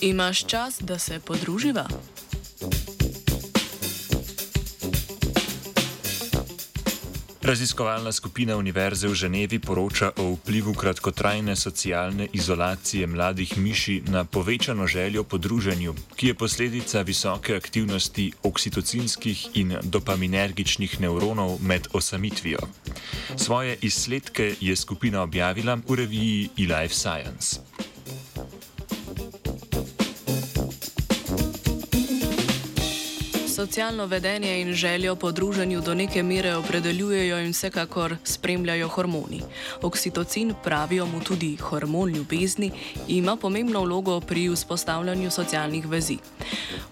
Imaš čas, da se podruživa? Raziskovalna skupina Univerze v Ženevi poroča o vplivu kratkotrajne socialne izolacije mladih miši na povečano željo po druženju, ki je posledica visoke aktivnosti oksitocinskih in dopaminergičnih nevronov med osamitvijo. Svoje izsledke je skupina objavila v reviji eLife Science. Socialno vedenje in željo po druženju do neke mere opredeljujejo in vsekakor spremljajo hormoni. Oksitocin, pravijo mu tudi hormon ljubezni, ima pomembno vlogo pri vzpostavljanju socialnih vezi.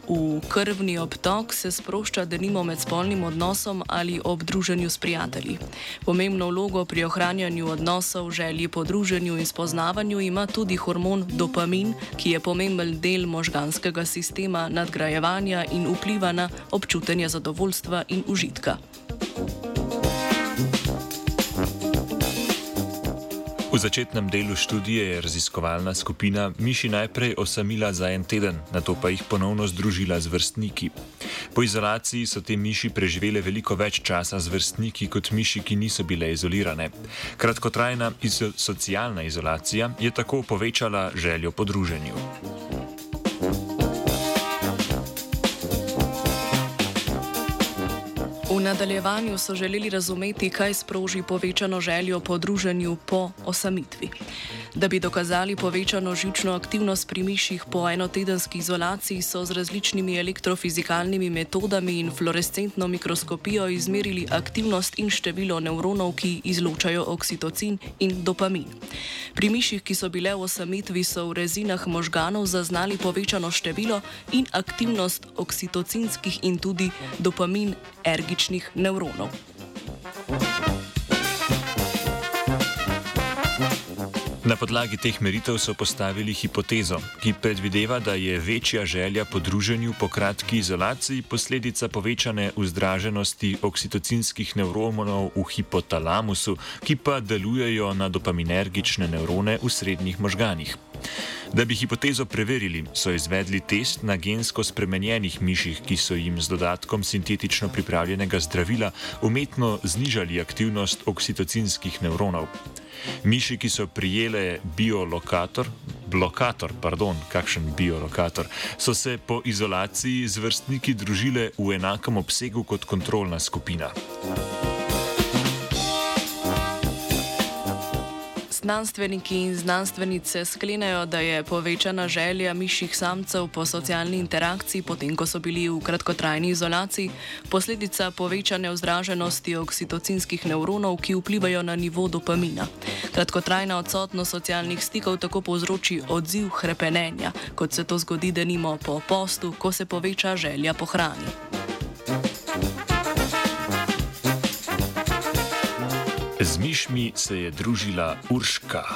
V krvni obtok se sprošča denimo med spolnim odnosom ali ob druženju s prijatelji. Pomembno vlogo pri ohranjanju odnosov, želji po druženju in spoznavanju ima tudi hormon dopamin, ki je pomemben del možganskega sistema nadgrajevanja in vpliva na občutenje zadovoljstva in užitka. V začetnem delu študije je raziskovalna skupina miši najprej osamila za en teden, nato pa jih ponovno združila z vrstniki. Po izolaciji so te miši preživele veliko več časa z vrstniki kot miši, ki niso bile izolirane. Kratkotrajna izo socialna izolacija je tako povečala željo po druženju. V nadaljevanju so želeli razumeti, kaj sproži povečano željo po druženju po osamitvi. Da bi dokazali povečano žilčno aktivnost pri miših po enotedenski izolaciji, so z različnimi elektrofizikalnimi metodami in fluorescentno mikroskopijo izmerili aktivnost in število nevronov, ki izločajo oksitocin in dopamin. Pri miših, ki so bile v osamitvi, so v rezinah možganov zaznali povečano število in aktivnost oksitocinskih in tudi dopamin ergičnih nevronov. Na podlagi teh meritev so postavili hipotezo, ki predvideva, da je večja želja po druženju po kratki izolaciji posledica povečane vzdraženosti oksitocinskih nevronov v hipotalamusu, ki pa delujejo na dopaminergične nevrone v srednjih možganih. Da bi hipotezo preverili, so izvedli test na gensko spremenjenih miših, ki so jim z dodatkom sintetično pripravljenega zdravila umetno znižali aktivnost oksitocinskih nevronov. Miši, ki so prijele biolokator, blokator, pardon, kakšen biolokator, so se po izolaciji z vrstniki družile v enakem obsegu kot kontrolna skupina. Znanstveniki in znanstvenice sklenejo, da je povečana želja mišjih samcev po socialni interakciji, potem ko so bili v kratkotrajni izolaciji, posledica povečane vzdraženosti oksitocinskih nevronov, ki vplivajo na nivo dopamina. Kratkotrajna odsotnost socialnih stikov tako povzroči odziv hrepenenja, kot se to zgodi denimo po postu, ko se poveča želja po hrani. Z mišmi se je družila Urška.